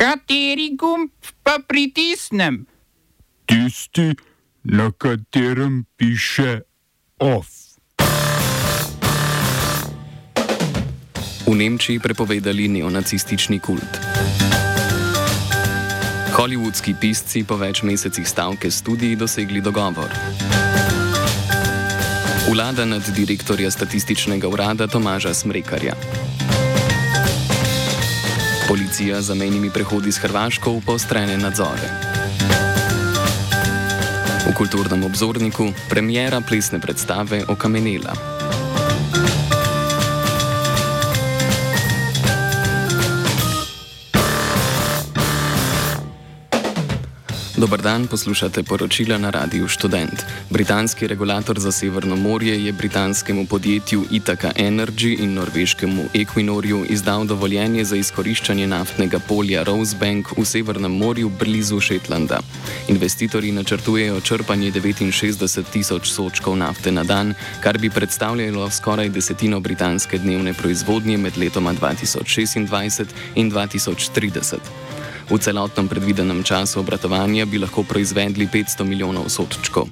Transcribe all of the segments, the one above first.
Kateri gumb pa pritisnem? Tisti, na katerem piše OF. V Nemčiji prepovedali neonacistični kult. Hollywoodski pisci po več mesecih stavke študij dosegli dogovor. Vlada nad direktorja statističnega urada Tomaža Smrekarja. Policija za menjimi prehodi s Hrvaško v poostrene nadzore. V kulturnem obzorniku premjera plesne predstave Okamenela. Dobar dan, poslušate poročila na Radiu Student. Britanski regulator za Severno morje je britanskemu podjetju Itaka Energy in norveškemu Equinorju izdal dovoljenje za izkoriščanje naftnega polja Rosebank v Severnem morju blizu Shetlanda. Investitorji načrtujejo črpanje 69 tisoč sočkov nafte na dan, kar bi predstavljalo skoraj desetino britanske dnevne proizvodnje med letoma 2026 in 2030. V celotnem predvidenem času obratovanja bi lahko proizvedli 500 milijonov sodčkov.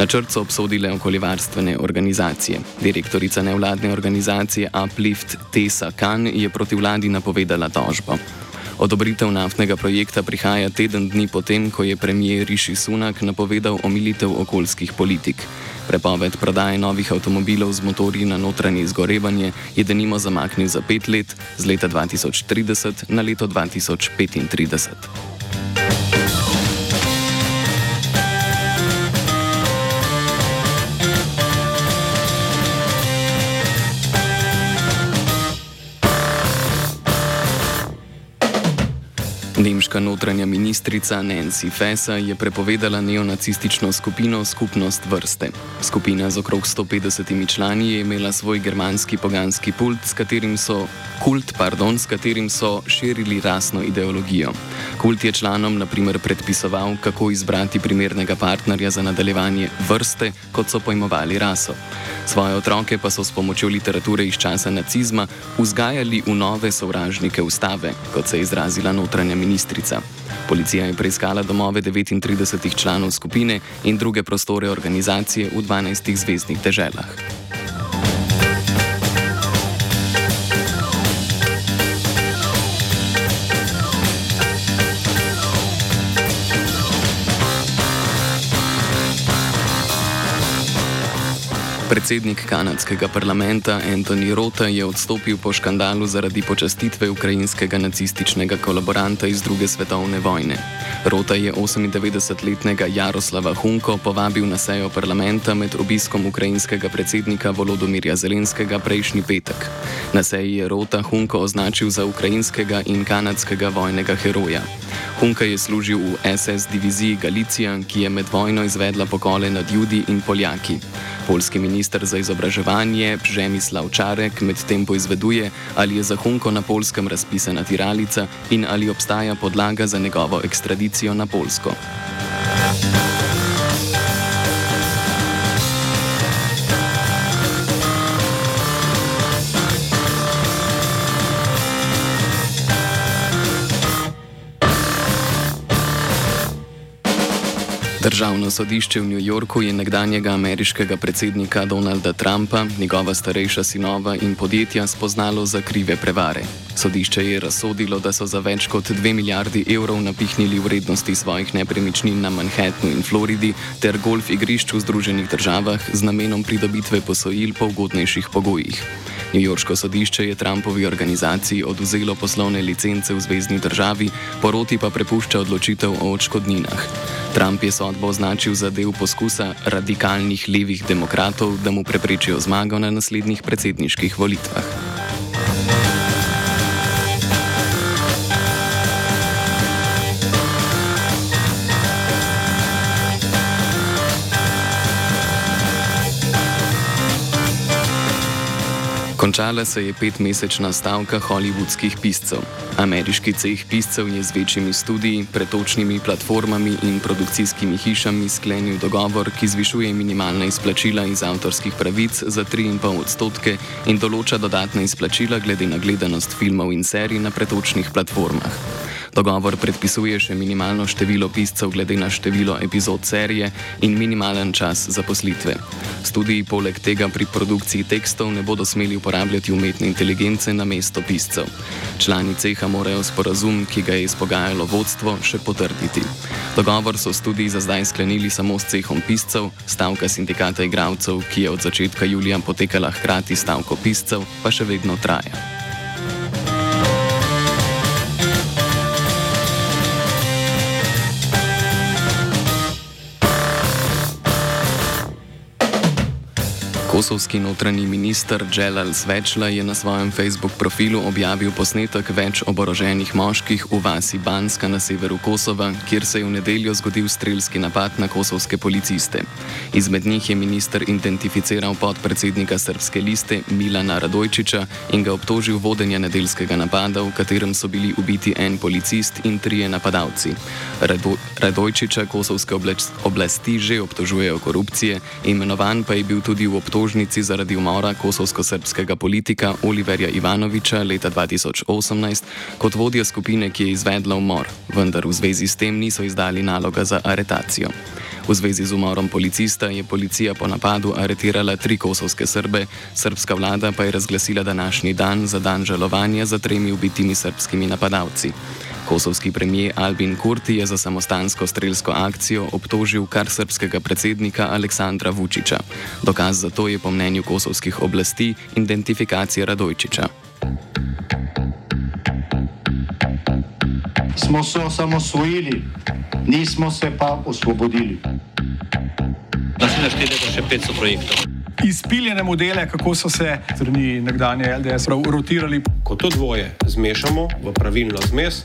Načrt so obsodile okoljevarstvene organizacije. Direktorica nevladne organizacije Uplift Tessa Khan je proti vladi napovedala tožbo. Odobritev naftnega projekta prihaja teden dni potem, ko je premijer Rishi Sunak napovedal omilitev okoljskih politik. Prepoved prodaje novih avtomobilov z motorji na notranje izgorevanje je denimo zamaknil za pet let, z leta 2030 na leto 2035. Nemška notranja ministrica Nancy Fessa je prepovedala neonacistično skupino Skupnost vrste. Skupina z okrog 150 člani je imela svoj germanski poganski kult, s katerim so, kult, pardon, s katerim so širili rasno ideologijo. Kult je članom naprimer predpisoval, kako izbrati primernega partnerja za nadaljevanje vrste, kot so pojmovali raso. Svoje otroke pa so s pomočjo literature iz časa nacizma vzgajali v nove sovražnike ustave, kot se je izrazila notranja ministrica. Policija je preiskala domove 39 članov skupine in druge prostore organizacije v 12 zvezdnih deželah. Predsednik kanadskega parlamenta Anthony Rota je odstopil po škandalu zaradi počastitve ukrajinskega nacističnega kolaboranta iz druge svetovne vojne. Rota je 98-letnega Jaroslava Hunko povabil na sejo parlamenta med obiskom ukrajinskega predsednika Volodomirja Zelenskega prejšnji petek. Na seji je Rota Hunko označil za ukrajinskega in kanadskega vojnega heroja. Hunka je služil v SS diviziji Galicija, ki je med vojno izvedla pokole nad Judi in Poljaki. Polski minister za izobraževanje Přemyslav Čarek medtem poizveduje, ali je za Hunko na polskem razpisana tiralica in ali obstaja podlaga za njegovo ekstradicijo na Polsko. Državno sodišče v New Yorku je nekdanjega ameriškega predsednika Donalda Trumpa, njegova starejša sinova in podjetja spoznalo za krive prevare. Sodišče je razsodilo, da so za več kot 2 milijardi evrov napihnili vrednosti svojih nepremičnin na Manhattnu in Floridi ter golf igrišč v Združenih državah z namenom pridobitve posojil po ugodnejših pogojih. Newyorško sodišče je Trumpovi organizaciji oduzelo poslovne licence v zvezdni državi, poroti pa prepušča odločitev o odškodninah. Trump je sodbo označil za del poskusa radikalnih levih demokratov, da mu preprečijo zmago na naslednjih predsedniških volitvah. Končala se je petmesečna stavka hollywoodskih piscev. Ameriški ceh piscev je z večjimi studiji, pretočnimi platformami in produkcijskimi hišami sklenil dogovor, ki zvišuje minimalna izplačila iz avtorskih pravic za 3,5 odstotke in določa dodatna izplačila glede na gledanost filmov in serij na pretočnih platformah. Dogovor predpisuje še minimalno število piscev glede na število epizod serije in minimalen čas zaposlitve. Studiji poleg tega pri produkciji tekstov ne bodo smeli uporabljati umetne inteligence na mesto piscev. Člani ceha morajo sporazum, ki ga je izpogajalo vodstvo, še potrditi. Dogovor so studiji za zdaj sklenili samo s cehom piscev, stavka sindikata igralcev, ki je od začetka julija potekala hkrati stavko piscev, pa še vedno traja. Kosovski notranji minister Dželal Svečla je na svojem Facebook profilu objavil posnetek več oboroženih moških v vasi Banska na severu Kosova, kjer se je v nedeljo zgodil strelski napad na kosovske policiste. Izmed njih je minister identificiral podpredsednika srpske liste Milana Radojčiča in ga obtožil vodenja nedeljskega napada, v katerem so bili ubiti en policist in trije napadalci. Rado Radojčiča kosovske oblasti že obtožujejo korupcije, imenovan pa je bil tudi v obtožbi obtožnici zaradi umora kosovsko-srpskega politika Oliverja Ivanoviča leta 2018 kot vodja skupine, ki je izvedla umor, vendar v zvezi s tem niso izdali naloga za aretacijo. V zvezi z umorom policista je policija po napadu aretirala tri kosovske Srbe, srpska vlada pa je razglasila današnji dan za dan žalovanja za tremi ubitimi srpskimi napadalci. Kosovski premijer Albin Kurti je za samostansko strelsko akcijo obtožil kar srpskega predsednika Aleksandra Vučiča. Dokaz za to je po mnenju kosovskih oblasti identifikacija Radojčiča. Smo se osamosvojili, nismo se pa osvobodili. Da se naštejemo še 500 projektov izpiljene modele, kako so se strani nekdanje LDS rotirali. Ko to dvoje zmešamo v pravilno zmes,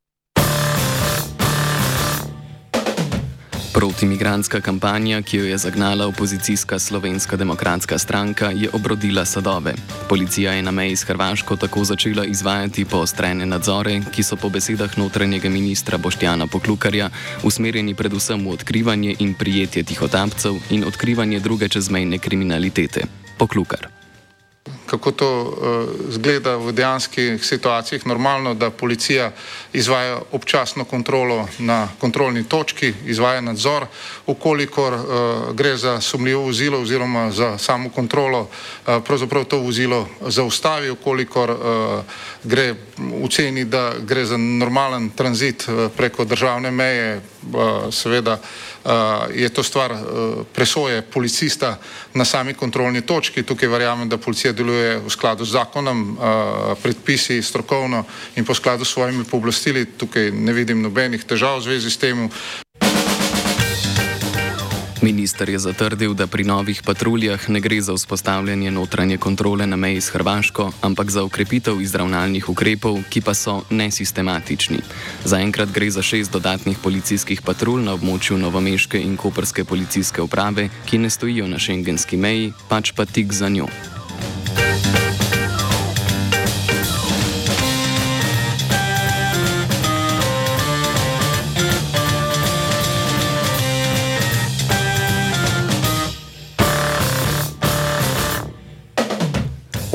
Protimigranska kampanja, ki jo je zagnala opozicijska slovenska demokratska stranka, je obrodila sadove. Policija je na meji s Hrvaško tako začela izvajati poostrene nadzore, ki so po besedah notranjega ministra Boštjana Poklukarja usmerjeni predvsem v odkrivanje in prijetje tihotapcev in odkrivanje druge čezmejne kriminalitete. Poklukar kako to izgleda uh, v dejanskih situacijah. Normalno, da policija izvaja občasno kontrolo na kontrolni točki, izvaja nadzor, ukolikor uh, gre za sumljivo vozilo oziroma za samo kontrolo, uh, pravzaprav to vozilo zaustavi, ukolikor uh, gre v ceni, da gre za normalen tranzit uh, preko državne meje, uh, seveda uh, je to stvar uh, presoje policista na sami kontrolni točki. Tukaj verjamem, da policija deluje deluje v skladu z zakonom, predpisi strokovno in po skladu s svojimi pooblastili. Tukaj ne vidim nobenih težav v zvezi s tem. Minister je zatrdil, da pri novih patruljah ne gre za vzpostavljanje notranje kontrole na meji s Hrvaško, ampak za ukrepitev izravnalnih ukrepov, ki pa so nesistematični. Zaenkrat gre za šest dodatnih policijskih patrulj na območju Novomeške in Koperske policijske uprave, ki ne stojijo na šengenski meji, pač pa tik za njo.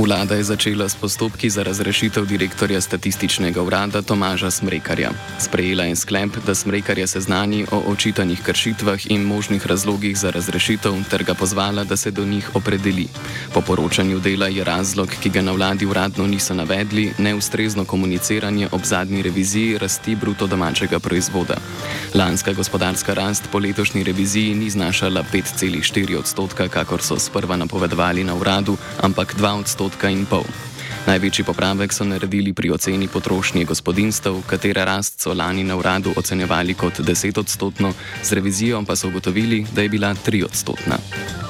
Vlada je začela s postopki za razrešitev direktorja statističnega urada Tomaža Smrekarja. Sprejela je sklep, da Smrekarja seznani o očitanih kršitvah in možnih razlogih za razrešitev, ter ga pozvala, da se do njih opredeli. Po poročanju dela je razlog, ki ga na vladi uradno niso navedli, neustrezno komuniciranje ob zadnji reviziji rasti bruto domačega proizvoda. Lanska gospodarska rast po letošnji reviziji ni znašala 5,4 odstotka, kakor so sprva napovedovali na uradu, ampak 2 odstotka odstotka in pol. Največji popravek so naredili pri oceni potrošnje gospodinstv, katere rast so lani na uradu ocenjevali kot 10 odstotno, z revizijo pa so ugotovili, da je bila 3 odstotna.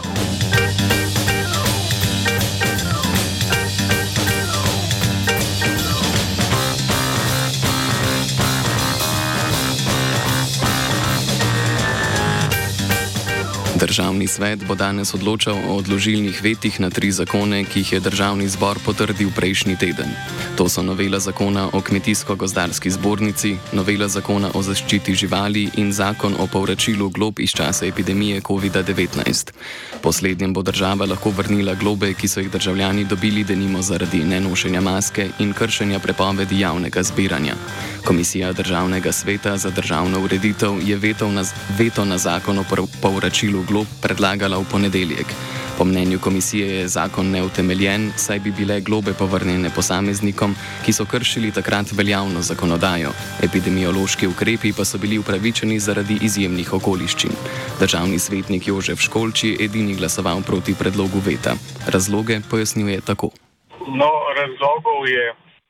Državni svet bo danes odločal o odložilnih vetih na tri zakone, ki jih je državni zbor potrdil prejšnji teden. To so novela zakona o kmetijsko-gozdarski zbornici, novela zakona o zaščiti živali in zakon o povračilu glob iz časa epidemije COVID-19. Poslednjem bo država lahko vrnila globe, ki so jih državljani dobili denimo zaradi nenošenja maske in kršenja prepovedi javnega zbiranja. Komisija Državnega sveta za državno ureditev je na, veto na zakon o povračilu glob predlagala v ponedeljek. Po mnenju komisije je zakon neutemeljen, saj bi bile globe povrnjene posameznikom, ki so kršili takrat veljavno zakonodajo. Epidemiološki ukrepi pa so bili upravičeni zaradi izjemnih okoliščin. Državni svetnik Jožef Školči je edini glasoval proti predlogu veta. Razloge pojasnjuje tako. No, razlogov je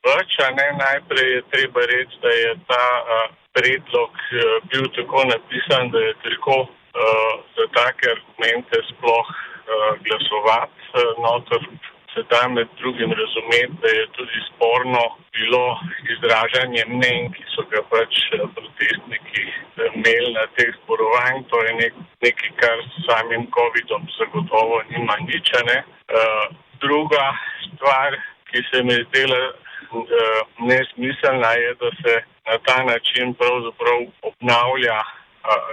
več, a ne najprej je treba reči, da je ta uh, predlog uh, bil tako napisan, da je težko za take argumente sploh uh, glasovati. Uh, notor se da med drugim razumeti, da je tudi sporno bilo izražanje mnen, ki so ga pač protestniki imeli na teh zborovanjih. To je nek, nekaj, kar s samim COVID-om zagotovo nima nič. Ne? Uh, druga stvar, ki se mi je zdela Eh, nesmiselna je, da se na ta način pravzaprav obnavlja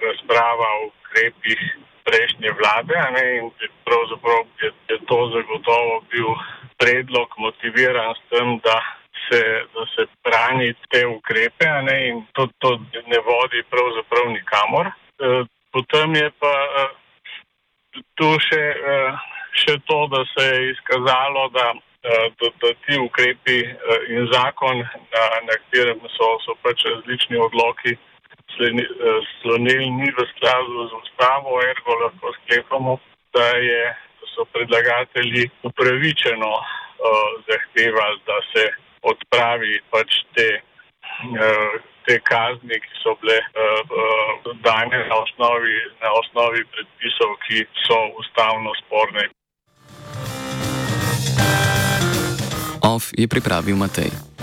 razprava o ukrepih prejšnje vlade ne, in pravzaprav je, je to zagotovo bil predlog motiviran s tem, da se, da se brani te ukrepe ne, in to, to ne vodi pravzaprav nikamor. E, potem je pa e, tu še, e, še to, da se je izkazalo, da Eh, da, da ti ukrepi eh, in zakon, na, na katerem so, so pač različni odloki eh, slonili, ni v skladu z ustavo, ergo lahko sklepamo, da, je, so predlagatelji upravičeno uh, zahtevali, da se odpravi pač te, uh, te kazni, ki so bile uh, dane na osnovi, na osnovi predpisov, ki so ustavno sporne. Off je pripravil Matej.